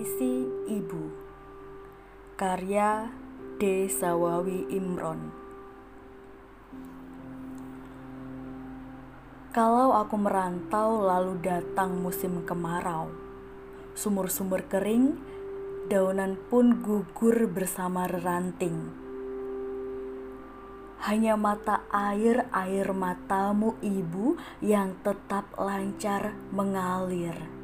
Puisi Ibu. Karya D. Sawawi Imron. Kalau aku merantau lalu datang musim kemarau Sumur-sumur kering, daunan pun gugur bersama ranting. Hanya mata air-air matamu ibu yang tetap lancar mengalir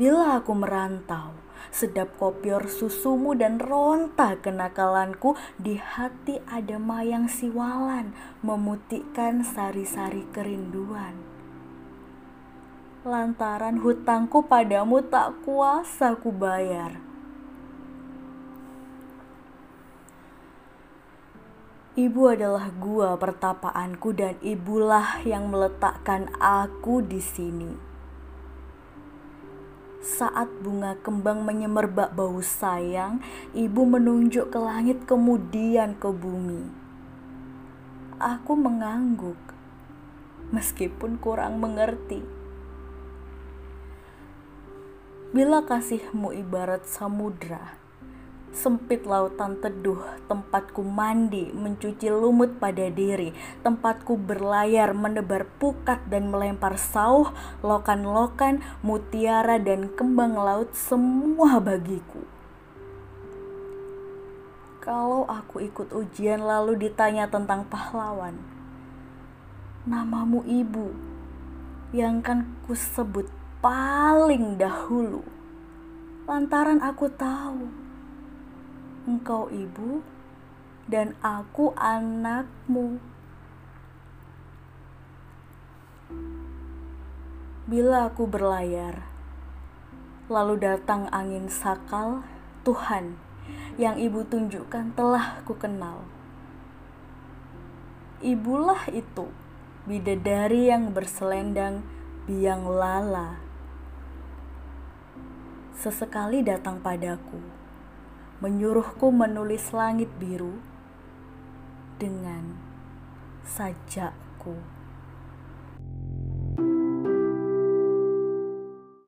Bila aku merantau, sedap kopior susumu dan ronta kenakalanku di hati ada mayang siwalan memutihkan sari-sari kerinduan. Lantaran hutangku padamu tak kuasa ku bayar. Ibu adalah gua pertapaanku dan ibulah yang meletakkan aku di sini saat bunga kembang menyemerbak bau sayang, ibu menunjuk ke langit kemudian ke bumi. Aku mengangguk, meskipun kurang mengerti. Bila kasihmu ibarat samudra, Sempit lautan teduh, tempatku mandi, mencuci lumut pada diri, tempatku berlayar, menebar pukat dan melempar sauh, lokan-lokan, mutiara dan kembang laut semua bagiku. Kalau aku ikut ujian lalu ditanya tentang pahlawan, namamu ibu yang kan ku sebut paling dahulu. Lantaran aku tahu engkau ibu dan aku anakmu. Bila aku berlayar, lalu datang angin sakal, Tuhan yang ibu tunjukkan telah ku kenal. Ibulah itu, bidadari yang berselendang biang lala. Sesekali datang padaku menyuruhku menulis langit biru dengan sajakku.